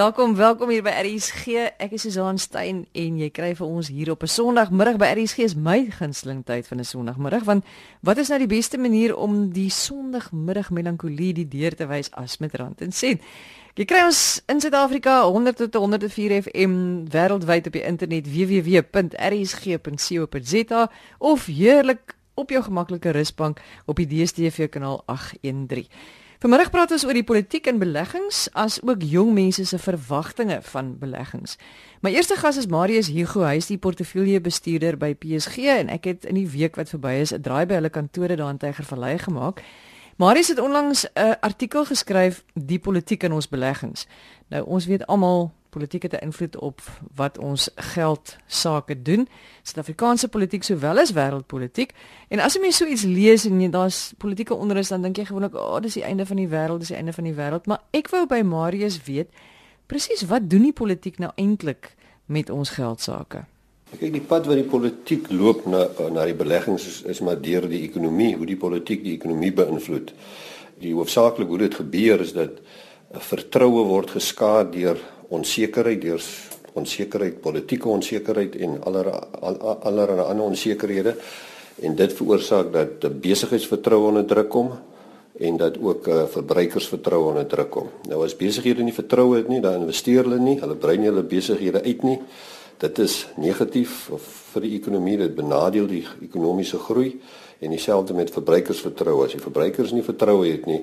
Welkom, welkom hier by RSG. Ek is Susan Stein en jy kry vir ons hier op 'n Sondagmiddag by RSG is my gunsteling tyd van 'n Sondagmiddag want wat is nou die beste manier om die Sondagmiddag melankolie die deur te wys as met rand en sent? Jy kry ons in Suid-Afrika 100 tot 104 FM wêreldwyd op die internet www.rsg.co.za of heerlik op jou gemaklike rusbank op die DStv kanaal 813. Vanmiddag praat ons oor die politiek en beleggings as ook jong mense se verwagtinge van beleggings. My eerste gas is Marius Hugo, hy is die portefeuljebestuurder by PSG en ek het in die week wat verby is 'n draai by hulle kantore daar in Tygervallei gemaak. Marius het onlangs 'n artikel geskryf die politiek in ons beleggings. Nou ons weet almal politiek het 'n invloed op wat ons geld sake doen. Suid-Afrikaanse politiek sowel as wêreldpolitiek. En as jy mens so iets lees en daar's politieke onrus dan dink jy gewoonlik, "Ag, oh, dis die einde van die wêreld, dis die einde van die wêreld." Maar ek wou by Marius weet presies wat doen die politiek nou eintlik met ons geld sake? Kyk, die pad wat die politiek loop na na die beleggings is, is maar deur die ekonomie, hoe die politiek die ekonomie beïnvloed. Die hoofsaaklik hoe dit gebeur is dat vertroue word geskaad deur onsekerheid deur onsekerheid, politieke onsekerheid en allerlei allerlei ander onsekerhede en dit veroorsaak dat die besigheidsvertroue onder druk kom en dat ook uh, verbruikersvertroue onder druk kom. Nou as besighede nie vertroue het nie, dan investeer hulle nie, hulle brei nie hulle besighede uit nie. Dit is negatief vir die ekonomie, dit benadeel die ekonomiese groei en dieselfde met verbruikersvertroue. As die verbruikers nie vertroue het nie,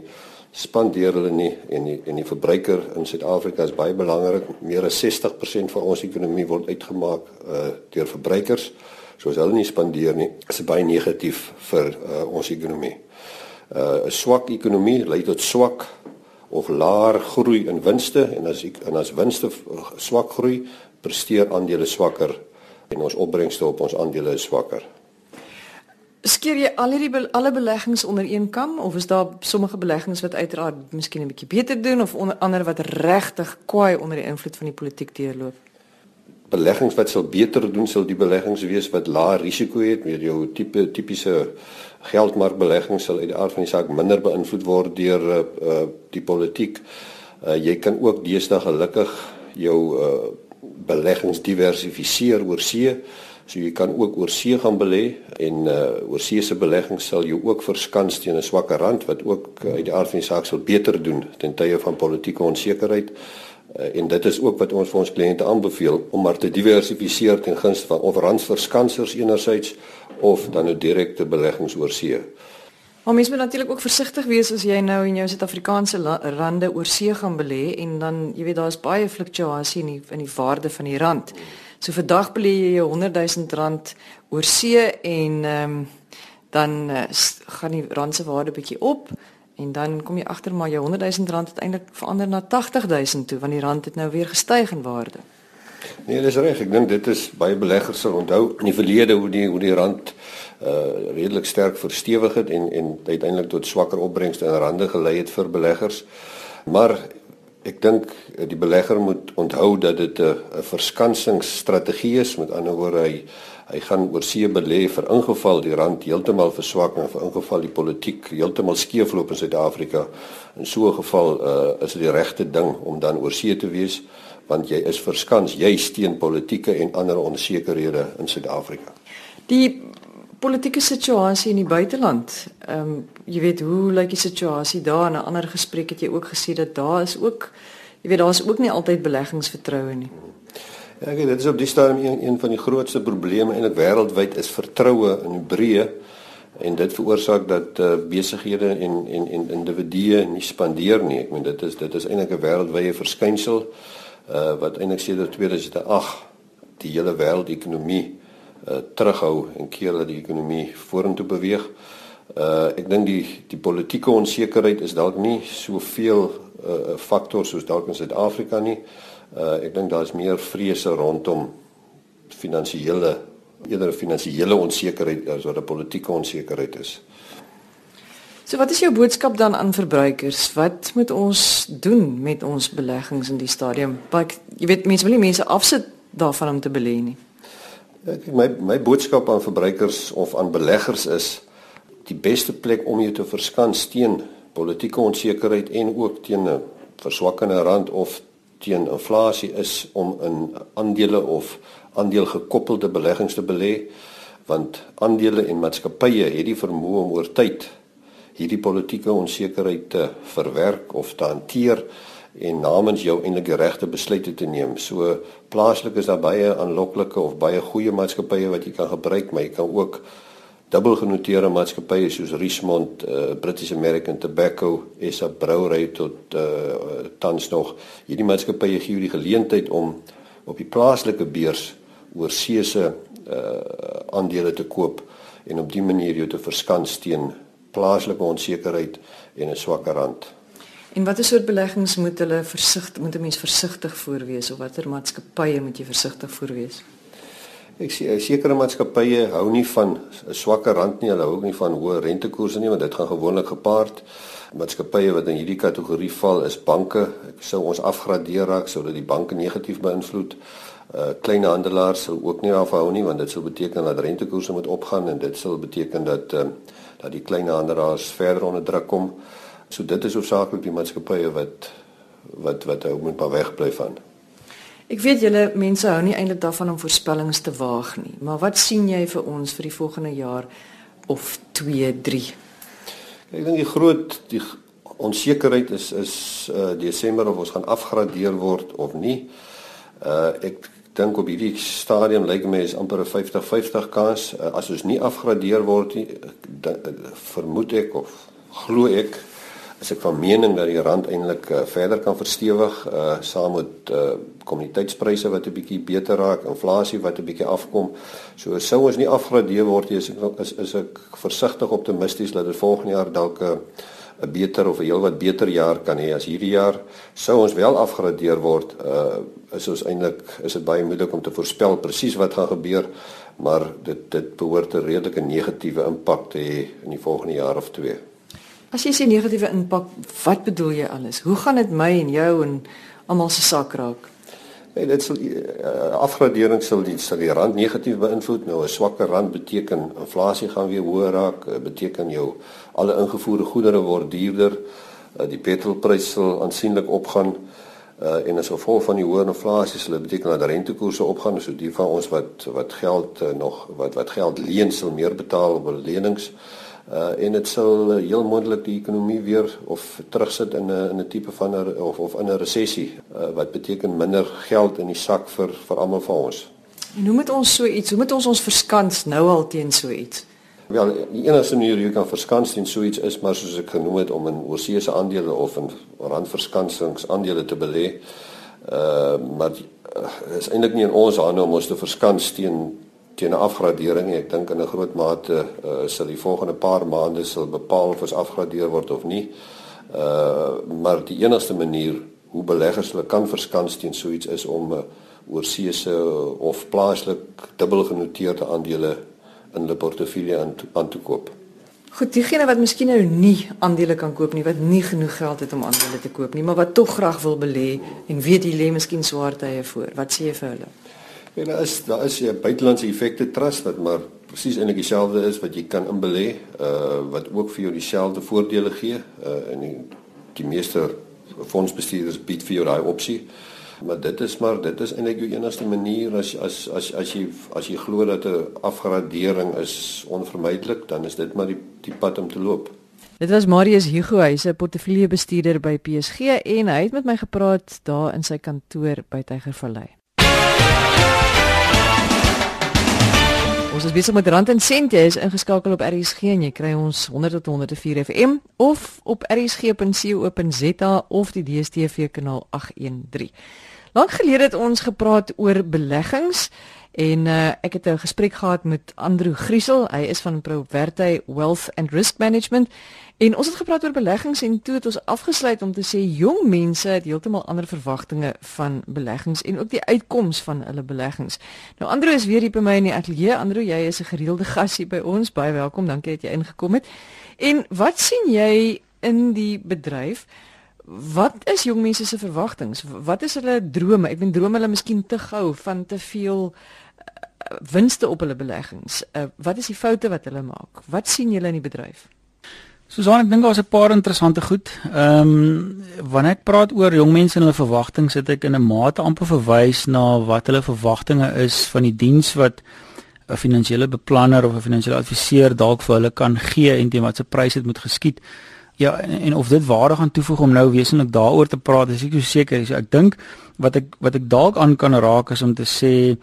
spandeer hulle nie en die, en die verbruiker in Suid-Afrika is baie belangrik. Meer as 60% van ons ekonomie word uitgemaak uh, deur verbruikers. So as hulle nie spandeer nie, is dit baie negatief vir uh, ons ekonomie. Uh, 'n uh, Swak ekonomie lei tot swak of laer groei in winste en as en as winste swak groei, presteer aandele swakker en ons opbrengste op ons aandele is swakker. Skeer jy al hierdie be alle beleggings onder een kam of is daar sommige beleggings wat uiteraard miskien 'n bietjie beter doen of onder ander wat regtig kwaai onder die invloed van die politiek deurloop? Beleggings wat sal beter doen sal die beleggings wees wat lae risiko het, met jou tipe tipiese geldmarkbeleggings sal uit die aard van die saak minder beïnvloed word deur uh, die politiek. Uh, jy kan ook deesdae gelukkig jou uh, beleggings diversifiseer oor see. So jy kan ook oor see gaan belê en uh oor see se beleggings sal jou ook verskans teen 'n swakker rand wat ook uh, uit die aard van die saak sal beter doen ten tye van politieke onsekerheid. Uh, en dit is ook wat ons vir ons kliënte aanbeveel om maar te diversifiseer ten gunste van of randsverskansers enerzijds of dan nou direkte beleggings oor see. Maar mens moet natuurlik ook versigtig wees as jy nou in jou Suid-Afrikaanse rande oor see gaan belê en dan jy weet daar's baie fluktuasie in die in die waarde van die rand. Hmm. So vandag belê jy jou 100 000 rand oor see en ehm um, dan uh, gaan die rand se waarde bietjie op en dan kom jy agter maar jou 100 000 rand uiteindelik verander na 80 000 toe want die rand het nou weer gestyg in waarde. Nee, dis reg. Ek dink dit is baie beleggers sal onthou in die verlede hoe die hoe die rand uh redelik sterk verstewig het en en uiteindelik tot swakker opbrengste in rande gelei het vir beleggers. Maar Ek dink eh, die belegger moet onthou dat dit 'n verskansingsstrategie is. Met ander woorde, hy hy gaan oor see belê vir ingeval die rand heeltemal verswak en vir ingeval die politiek heeltemal skeefloop in Suid-Afrika. In so 'n geval uh, is dit die regte ding om dan oor see te wees want jy is verskans jy steen politieke en ander onsekerhede in Suid-Afrika. Die politieke situasie in die buiteland. Ehm um, jy weet hoe lyk die situasie daar? In 'n ander gesprek het jy ook gesê dat daar is ook jy weet daar's ook nie altyd beleggingsvertroue nie. Ja, ek weet dit is op die stadium een, een van die grootste probleme en dit wêreldwyd is vertroue in breë en dit veroorsaak dat uh, besighede en en en individue nie spandeer nie. Ek meen dit is dit is eintlik 'n wêreldwye verskynsel uh, wat eintlik sedert 2008 die hele wêreldekonomie uh, terughou en keer dat die ekonomie vorentoe beweeg. Uh ek dink die die politieke onsekerheid is dalk nie soveel 'n uh, faktor soos dalk in Suid-Afrika nie. Uh ek dink daar is meer vrese rondom finansiële eerder finansiële onsekerheid as wat 'n politieke onsekerheid is. So wat is jou boodskap dan aan verbruikers? Wat moet ons doen met ons beleggings in die stadium? Want jy weet mense wil nie mense afsit daarvan om te belê nie. Ek my my boodskap aan verbruikers of aan beleggers is die beste plek om jou te verskans teen politieke onsekerheid en ook teen 'n verswakkende rand of teen inflasie is om in aandele of aandeelgekoppelde beleggings te belê want aandele en maatskappye het die vermoë om oor tyd hierdie politieke onsekerheid te verwerk of te hanteer en namens jou die regte besluite te neem. So plaaslik is daar baie aanloklike of baie goeie maatskappye wat jy kan gebruik, maar jy kan ook dubbelgenoteerde maatskappye soos Richmond, uh, British American Tobacco, SA Brewery tot uh, tans nog hierdie maatskappye gee jou die geleentheid om op die plaaslike beurs oorsee se uh, aandele te koop en op dië manier jou te verskans teen plaaslike onsekerheid en 'n swakker rand. En watter soort beleggings moet hulle versigtig moet 'n mens versigtig voor wees of watter maatskappye moet jy versigtig voor wees? Ek sê sekere maatskappye hou nie van 'n swakker rand nie, hulle hou ook nie van hoë rentekoerse nie, want dit gaan gewoonlik gepaard. Maatskappye wat in hierdie kategorie val is banke. Ek sou ons afgradeer raak sodat die banke negatief beïnvloed. Uh klein handelaars sou ook nie afhou nie, want dit sou beteken dat rentekoerse moet opgaan en dit sou beteken dat uh dat die klein handelaars verder onder druk kom. So dit is hoofsaaklik die maatskappye wat wat wat ou moet maar wegbly van. Ek weet julle mense hou nie eintlik daarvan om voorspellings te waag nie, maar wat sien jy vir ons vir die volgende jaar of 2, 3? Ek dink die groot die onsekerheid is is uh Desember of ons gaan afgradeer word of nie. Uh ek dink op hierdie stadium lyk my is amper 'n 50-50 kans uh, as ons nie afgradeer word nie, vermoed ek of glo ek is ek van mening dat die rand eintlik uh, verder kan verstewig uh, saam met uh, kommoditeitspryse wat 'n bietjie beter raak, inflasie wat 'n bietjie afkom. So sou ons nie afgradeer word nie, is ek is, is ek versigtig optimisties dat dit volgende jaar dalk 'n 'n beter of 'n heelwat beter jaar kan hê as hierdie jaar. Sou ons wel afgradeer word, uh, is ons eintlik is dit baie moeilik om te voorspel presies wat gaan gebeur, maar dit dit behoort 'n redelike negatiewe impak te hê in die volgende jaar of twee. As jy sê negatiewe impak, wat bedoel jy alles? Hoe gaan dit my en jou en almal se sak raak? Nee, dit sal uh, afgradering sal die sal die rand negatief beïnvloed. Nou 'n swakker rand beteken inflasie gaan weer hoër raak, uh, beteken jou alle ingevoerde goedere word duurder. Uh, die petrolprys sal aansienlik opgaan. Uh, en as gevolg van die hoë inflasie sal dit beteken dat rentekoerse opgaan, so die van ons wat wat geld uh, nog wat wat geld leen sal meer betaal op lenings. Uh, en dit sal uh, heel moontlik die ekonomie weer of terugsit in 'n in 'n tipe van 'n of of in 'n resessie uh, wat beteken minder geld in die sak vir vir almal van ons. En hoe moet ons so iets, hoe moet ons ons verskans nou al teen so iets? Wel, die enigste manier jy kan verskans teen so iets is maar soos ek genoem het om in oorsese aandele of in randverskansingsandele te belê. Uh maar uh, is eintlik nie in ons hande om ons te verskans teen teen 'n afgradering. Ek dink in 'n groot mate uh, sal die volgende paar maande sal bepaal of ons afgradeer word of nie. Uh maar die enigste manier hoe beleggers hulle kan verskans teen so iets is om uh, oorseese of plaaslik dubbelgenoteerde aandele in hulle portefeulje aan, aan te koop. Goed, diegene wat miskien nou nie aandele kan koop nie, wat nie genoeg geld het om aandele te koop nie, maar wat tog graag wil belê en weet jy lê miskien swaar tye voor. Wat sê jy vir hulle? En daar is daar is 'n buitelandse effekte trust wat maar presies eintlik dieselfde is wat jy kan inbelê, uh wat ook vir jou dieselfde voordele gee. Uh en die, die meeste fondsbestuurders bied vir jou daai opsie. Maar dit is maar dit is eintlik jou enigste manier as as as as jy as jy glo dat 'n afgradering is onvermydelik, dan is dit maar die die pad om te loop. Dit was Marius Hugo, hy's 'n portefeuljebestuurder by PSG en hy het met my gepraat daar in sy kantoor by Tygervallei. Ons is besig met Rand en Sent. Jy is ingeskakel op RSG en jy kry ons 100 tot 104 FM of op rsg.co.za of die DStv kanaal 813. Lank gelede het ons gepraat oor beleggings en uh, ek het 'n gesprek gehad met Andrew Griesel. Hy is van Proverty Wealth and Risk Management En ons het gepraat oor beleggings en toe het ons afgesluit om te sê jong mense het heeltemal ander verwagtinge van beleggings en ook die uitkoms van hulle beleggings. Nou Andro is weer hier by my in die ateljee. Andro, jy is 'n gereelde gas hier by ons. Baie welkom. Dankie dat jy ingekom het. En wat sien jy in die bedryf? Wat is jong mense se verwagtinge? Wat is hulle drome? Ek bedoel drome hulle miskien te gou van te veel uh, winste op hulle beleggings. Uh, wat is die foute wat hulle maak? Wat sien julle in die bedryf? Susan, ek dink daar's 'n paar interessante goed. Ehm um, wanneer ek praat oor jong mense en hulle verwagtinge, sit ek in 'n mate amper verwys na wat hulle verwagtinge is van die diens wat 'n finansiële beplanner of 'n finansiële adviseur dalk vir hulle kan gee en teen watter prys dit moet geskied. Ja, en, en of dit waarde gaan toevoeg om nou wesentlik daaroor te praat, is ek seker. So ek dink wat ek wat ek dalk aan kan raak is om te sê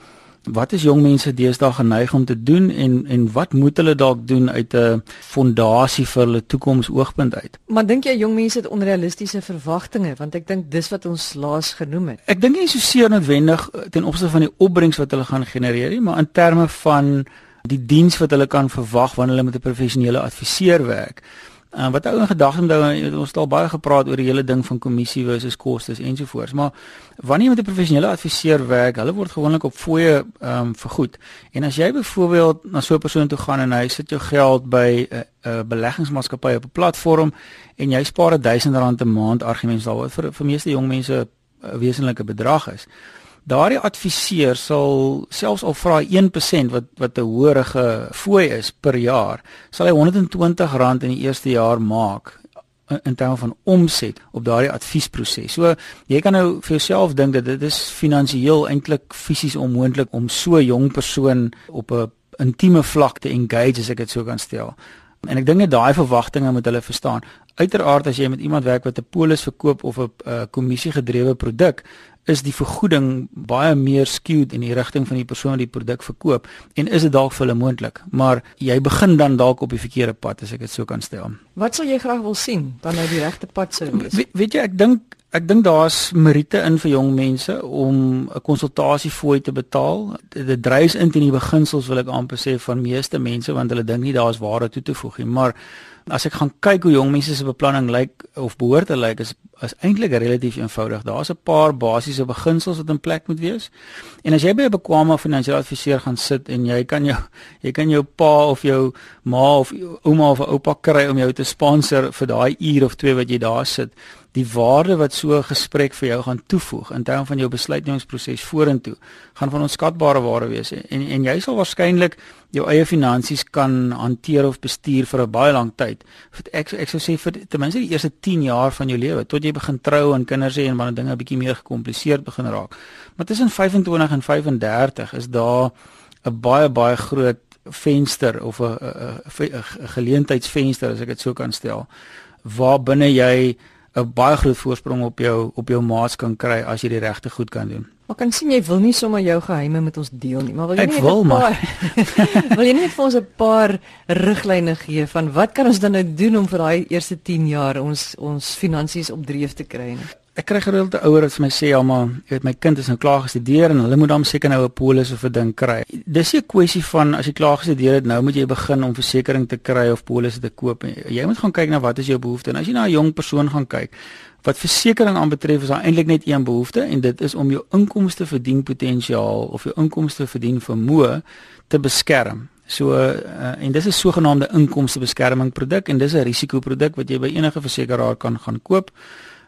wat is jong mense deesdae geneig om te doen en en wat moet hulle dalk doen uit 'n fondasie vir hulle toekomsoogpunt uit? Maar dink jy jong mense het onrealistiese verwagtinge want ek dink dis wat ons laas genoem het. Ek dink nie so seer noodwendig ten opsigte van die opbrengs wat hulle gaan genereer nie, maar in terme van die diens wat hulle kan verwag wanneer hulle met 'n professionele adviseur werk. Uh, wat ou in gedagte onthou, ons het al baie gepraat oor die hele ding van kommissie versus kostes ensovoorts, maar wanneer jy met 'n professionele adviseur werk, hulle word gewoonlik op fooie ehm um, vergoed. En as jy byvoorbeeld na so 'n persoon toe gaan en hy sit jou geld by 'n uh, 'n uh, beleggingsmaatskappy op 'n platform en jy spaar R1000 'n maand argumente daar wat vir vir meeste jong mense 'n wesenlike bedrag is daardie adviseur sal selfs al vra 1% wat wat 'n hoërige fooi is per jaar, sal hy R120 in die eerste jaar maak in terme van omset op daardie adviesproses. So jy kan nou vir jouself dink dat dit is finansiëel eintlik fisies onmoontlik om so 'n jong persoon op 'n intieme vlak te engage as ek dit so kan stel. En ek dink net daai verwagtinge moet hulle verstaan. Uiteraard as jy met iemand werk wat 'n polis verkoop of 'n uh, kommissie gedrewe produk, is die vergoeding baie meer skewed in die rigting van die persoon wat die produk verkoop en is dit dalk vir hulle moontlik maar jy begin dan dalk op die verkeerde pad as ek dit so kan stel. Wat sou jy graag wil sien dan nou die regte pad sou wees? We, weet jy ek dink ek dink daar's meriete in vir jong mense om 'n konsultasiefooi te betaal. Dit dryf in teen die beginsels wil ek amper sê van meeste mense want hulle dink nie daar's waarde toe te voeg nie maar as ek gaan kyk hoe jong mense se beplanning lyk of behoort te lyk is is eintlik relatief eenvoudig. Daar's 'n paar basiese beginsels wat in plek moet wees. En as jy by 'n bekwame finansiële adviseur gaan sit en jy kan jou jy kan jou pa of jou ma of ouma of oupa kry om jou te sponsor vir daai uur of twee wat jy daar sit, die waarde wat so 'n gesprek vir jou gaan toevoeg in terme van jou besluitnemingsproses vorentoe gaan van onskatbare waarde wees en en jy sal waarskynlik jou eie finansies kan hanteer of bestuur vir 'n baie lang tyd. Ek ek sou sê vir ten minste die eerste 10 jaar van jou lewe tot jy begin trou en kinders hê en wanneer dinge 'n bietjie meer gekompliseerd begin raak. Maar tussen 25 en 35 is daar 'n baie baie groot venster of 'n 'n geleentheidsvenster as ek dit so kan stel waar binne jy 'n baie groot voorsprong op jou op jou maats kan kry as jy die regte goed kan doen. Maar kan sien jy wil nie sommer jou geheime met ons deel nie, maar wil jy nie wil maar wil jy net vir ons 'n paar riglyne gee van wat kan ons dan nou doen om vir daai eerste 10 jaar ons ons finansies op dreef te kry nie? Ek kry gereeld te ouer wat vir my sê ja maar jy weet my kind is nou klaar gestudeer en hulle moet dan seker nou 'n polis of 'n ding kry. Dis 'n kwessie van as jy klaar gestudeer het nou moet jy begin om versekerings te kry of polisse te koop. Jy moet gaan kyk na wat is jou behoefte en as jy na 'n jong persoon gaan kyk wat versekerings aanbetref is daar eintlik net een behoefte en dit is om jou inkomste verdien potensiaal of jou inkomste verdien vermoë te beskerm. So uh, en dis 'n sogenaamde inkomste beskerming produk en dis 'n risikoproduk wat jy by enige versekeraar kan gaan koop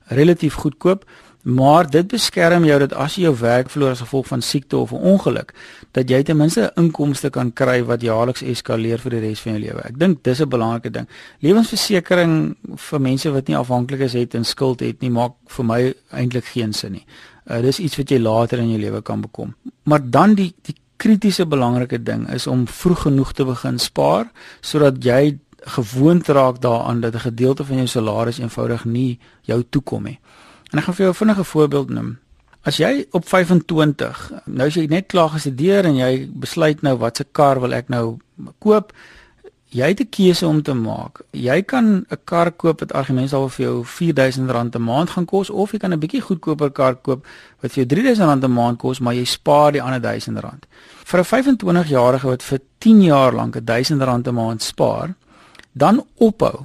relatief goedkoop, maar dit beskerm jou dat as jy jou werk verloor as gevolg van siekte of 'n ongeluk, dat jy ten minste 'n inkomste kan kry wat jaarliks eskaleer vir die res van jou lewe. Ek dink dis 'n belangrike ding. Lewensversekering vir mense wat nie afhanklikes het en skuld het nie, maak vir my eintlik geen sin nie. Uh, dis iets wat jy later in jou lewe kan bekom. Maar dan die die kritiese belangrike ding is om vroeg genoeg te begin spaar sodat jy gewoond raak daaraan dat 'n gedeelte van jou salaris eenvoudig nie jou toekom nie. En ek gaan vir jou 'n vinnige voorbeeld noem. As jy op 25, nou as jy net klaar gestudeer en jy besluit nou watse kar wil ek nou koop, jy het 'n keuse om te maak. Jy kan 'n kar koop wat argument sal vir jou R4000 'n maand gaan kos of jy kan 'n bietjie goedkoper kar koop wat vir jou R3000 'n maand kos, maar jy spaar die ander R1000. Vir 'n 25-jarige wat vir 10 jaar lank R1000 'n maand spaar, dan ophou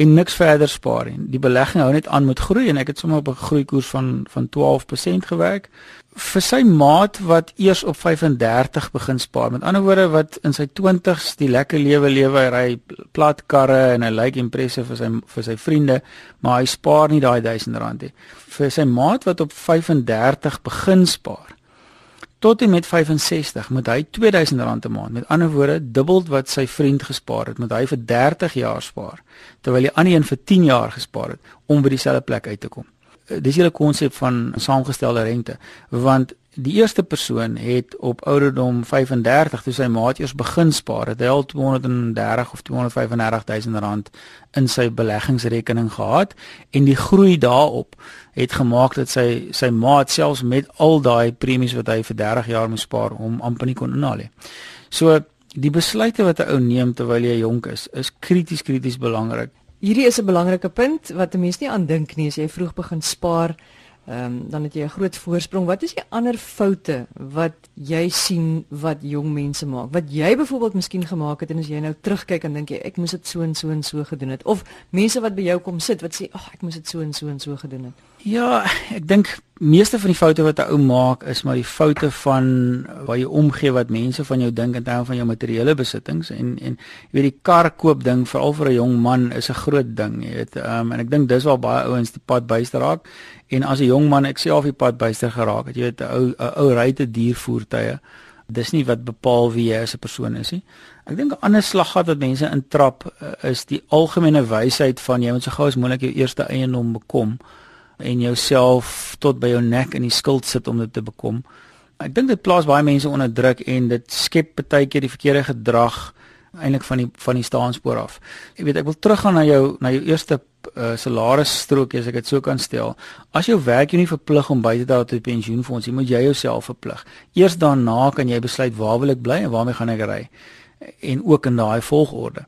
en niks verder spaar nie. Die belegging hou net aan met groei en ek het sommer op 'n groeikoers van van 12% gewerk vir sy maat wat eers op 35 begin spaar. Met ander woorde wat in sy 20's die lekker lewe lewe, hy ry plat karre en hy lyk impressive vir sy vir sy vriende, maar hy spaar nie daai 1000 rand nie. Vir sy maat wat op 35 begin spaar, tot en met 65 moet hy R2000 'n maand. Met ander woorde, dubbel wat sy vriend gespaar het, moet hy vir 30 jaar spaar, terwyl die ander een vir 10 jaar gespaar het om by dieselfde plek uit te kom. Eh, dis 'n konsep van saamgestelde rente, want die eerste persoon het op ouderdom 35 toe sy maat eers begin spaar, het hy al 230 of 235000 rand in sy beleggingsrekening gehad en die groei daarop het gemaak dat sy sy maat selfs met al daai premies wat hy vir 30 jaar moes spaar om amper nie kon inhaal nie. So die besluite wat 'n ou neem terwyl jy jonk is, is krities krities belangrik. Hierdie is 'n belangrike punt wat 'n mens nie aan dink nie as jy vroeg begin spaar. Ehm um, dan het jy 'n groot voorsprong. Wat is die ander foute wat jy sien wat jong mense maak? Wat jy byvoorbeeld miskien gemaak het en as jy nou terugkyk en dink jy ek moes dit so en so en so gedoen het of mense wat by jou kom sit wat sê ag oh, ek moes dit so en so en so gedoen het. Ja, ek dink meeste van die foute wat 'n ou maak is maar die foute van waar jy omgee wat mense van jou dink in terme van jou materiële besittings en en jy weet die kar koop ding veral vir 'n jong man is 'n groot ding, jy weet. Ehm um, en ek dink dis waar baie ouens die pad byster raak en as 'n jong man ek sê of die pad byster geraak het, jy weet 'n ou 'n ou ry te duur voertuie. Dis nie wat bepaal wie jy as 'n persoon is nie. Ek dink 'n ander slaggat wat mense intrap eh, is die algemene wysheid van jy moet so gou as moontlik jou eerste eiendom bekom en jouself tot by jou nek in die skuld sit om dit te bekom. Ek dink dit plaas baie mense onder druk en dit skep baie keer die verkeerde gedrag eintlik van die van die staanspoor af. Jy weet ek wil teruggaan na jou na jou eerste uh, salarisstrokie as ek dit so kan stel. As jou werk jou nie verplig om by te dra tot die pensioenfonds, jy moet jy jouself verplig. Eers daarna kan jy besluit waar wil ek bly en waarmee gaan ek ry en ook in daai volgorde.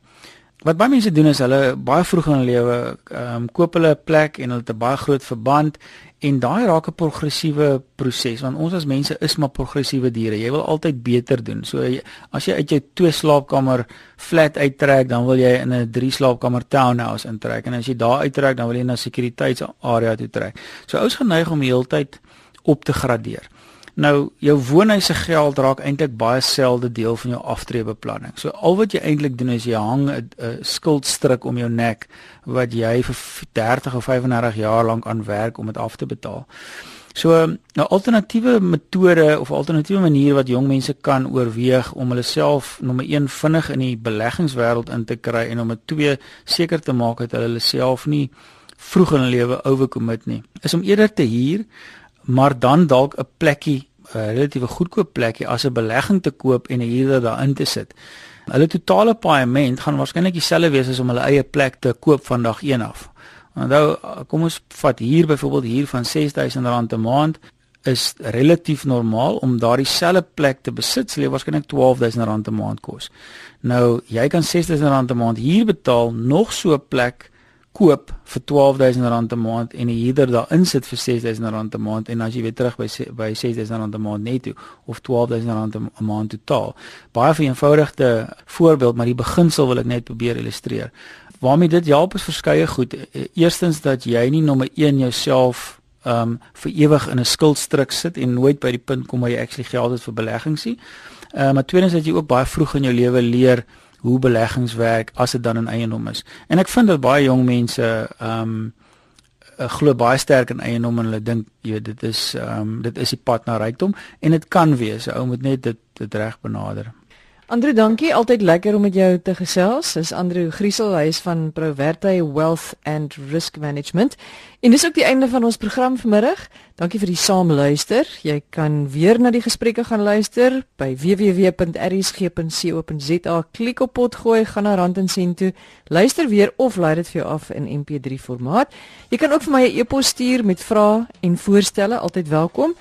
Wat baie mense doen is hulle baie vroeg in hulle lewe ehm um, koop hulle 'n plek en hulle het 'n baie groot verband en daai raak 'n progressiewe proses want ons as mense is maar progressiewe diere. Jy wil altyd beter doen. So as jy uit jou twee slaapkamer flat uittrek, dan wil jy in 'n drie slaapkamer townhouse intrek en as jy daar uittrek, dan wil jy na sekuriteitsarea toe trek. So ouens geneig om heeltyd op te gradeer. Nou jou woonhuis se geld raak eintlik baie selde deel van jou aftreebeplanning. So al wat jy eintlik doen is jy hang 'n skuldstryk om jou nek wat jy vir 30 of 35 jaar lank aan werk om dit af te betaal. So 'n nou, alternatiewe metode of alternatiewe manier wat jong mense kan oorweeg om hulle self nommer 1 vinnig in die beleggingswêreld in te kry en om dit 2 seker te maak dat hulle self nie vroeg in hulle lewe overcommit nie. Is om eerder te huur maar dan dalk 'n plekkie 'n relatiewe goedkoop plekkie as 'n belegging te koop en 'n huurder daarin te sit. Hulle totale paaiement gaan waarskynlik dieselfde wees as om hulle eie plek te koop van dag 1 af. Onthou, kom ons vat hier byvoorbeeld hier van R6000 'n maand is relatief normaal om daardie selfde plek te besit, sal jy waarskynlik R12000 'n maand kos. Nou, jy kan R6000 'n maand hier betaal nog so 'n plek koop vir R12000 'n maand en die huurder daar insit vir R6000 'n maand en as jy weer terug by by R6000 'n maand netto of R12000 'n maand totaal. Baie vereenvoudigde voorbeeld, maar die beginsel wil ek net probeer illustreer. Waarmee dit help is verskeie goed. E, eerstens dat jy nie nommer 1 jouself um vir ewig in 'n skuldstruk sit en nooit by die punt kom waar jy actually geld het vir beleggings nie. Uh, maar tweedens dat jy ook baie vroeg in jou lewe leer hoe beleggings werk as dit dan in eiendom is. En ek vind dat baie jong mense ehm um, glo baie sterk in eiendom en hulle dink jy dit is ehm um, dit is die pad na rykdom en dit kan wees. Ou moet net dit dit reg benader. Andrew, dankie. Altyd lekker om met jou te gesels. Dis Andrew Griesel, hy is van Proverte Wealth and Risk Management. En dis ook die einde van ons program vanmiddag. Dankie vir die saamluister. Jy kan weer na die gesprekke gaan luister by www.rsg.co.za. Klik op pot gooi, gaan na Rand en Sent toe. Luister weer of laai dit vir jou af in MP3 formaat. Jy kan ook vir my 'n e-pos stuur met vrae en voorstelle, altyd welkom.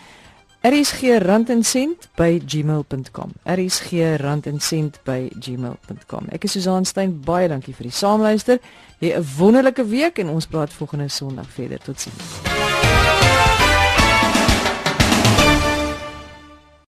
rsgrandencent@gmail.com. rsgrandencent@gmail.com. Ek is Susan Stein. Baie dankie vir die saamluister. Jy 'n wonderlike week en ons praat volgende Sondag verder. Totsiens.